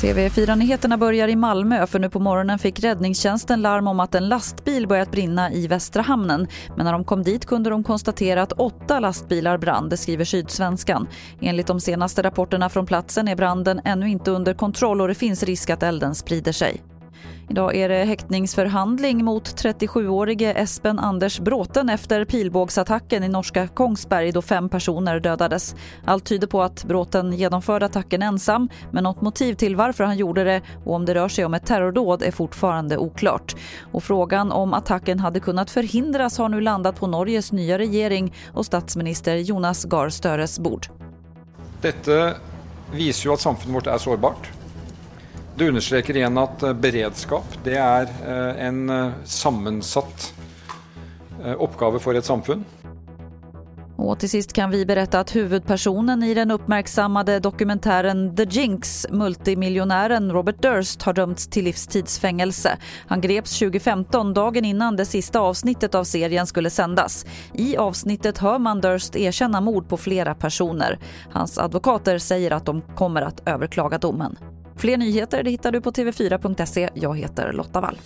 TV4-nyheterna börjar i Malmö för nu på morgonen fick räddningstjänsten larm om att en lastbil börjat brinna i Västra hamnen. Men när de kom dit kunde de konstatera att åtta lastbilar brann, det skriver Sydsvenskan. Enligt de senaste rapporterna från platsen är branden ännu inte under kontroll och det finns risk att elden sprider sig. Idag är det häktningsförhandling mot 37-årige Espen Anders Bråten efter pilbågsattacken i norska Kongsberg då fem personer dödades. Allt tyder på att Bråten genomförde attacken ensam men något motiv till varför han gjorde det och om det rör sig om ett terrordåd är fortfarande oklart. Och frågan om attacken hade kunnat förhindras har nu landat på Norges nya regering och statsminister Jonas Gahr Støres bord. Detta visar ju att samhället vårt är sårbart. Det understreker igen att eh, beredskap det är eh, en eh, sammensatt sammansatt for för ett samfund. Och till sist kan vi berätta att huvudpersonen i den uppmärksammade dokumentären The Jinx, multimiljonären Robert Durst, har dömts till livstidsfängelse. Han greps 2015, dagen innan det sista avsnittet av serien skulle sändas. I avsnittet hör man Durst erkänna mord på flera personer. Hans advokater säger att de kommer att överklaga domen. Fler nyheter det hittar du på tv4.se. Jag heter Lotta Wall.